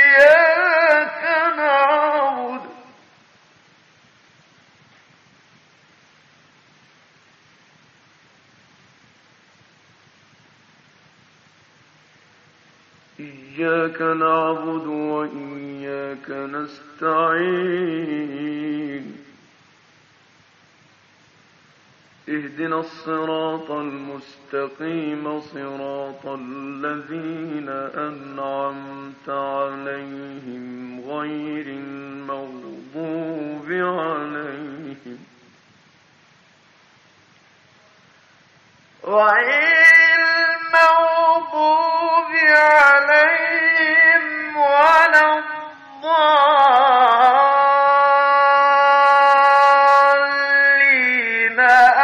إياك نعبد. إياك نعبد وإياك نستعين. اهدنا الصراط المستقيم صراط الذين أنعمت عليهم غير المغضوب عليهم غير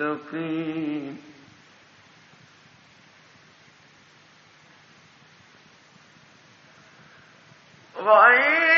للمتقين غير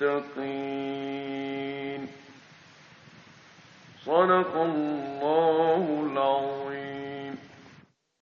للمتقين. صدق الله العظيم.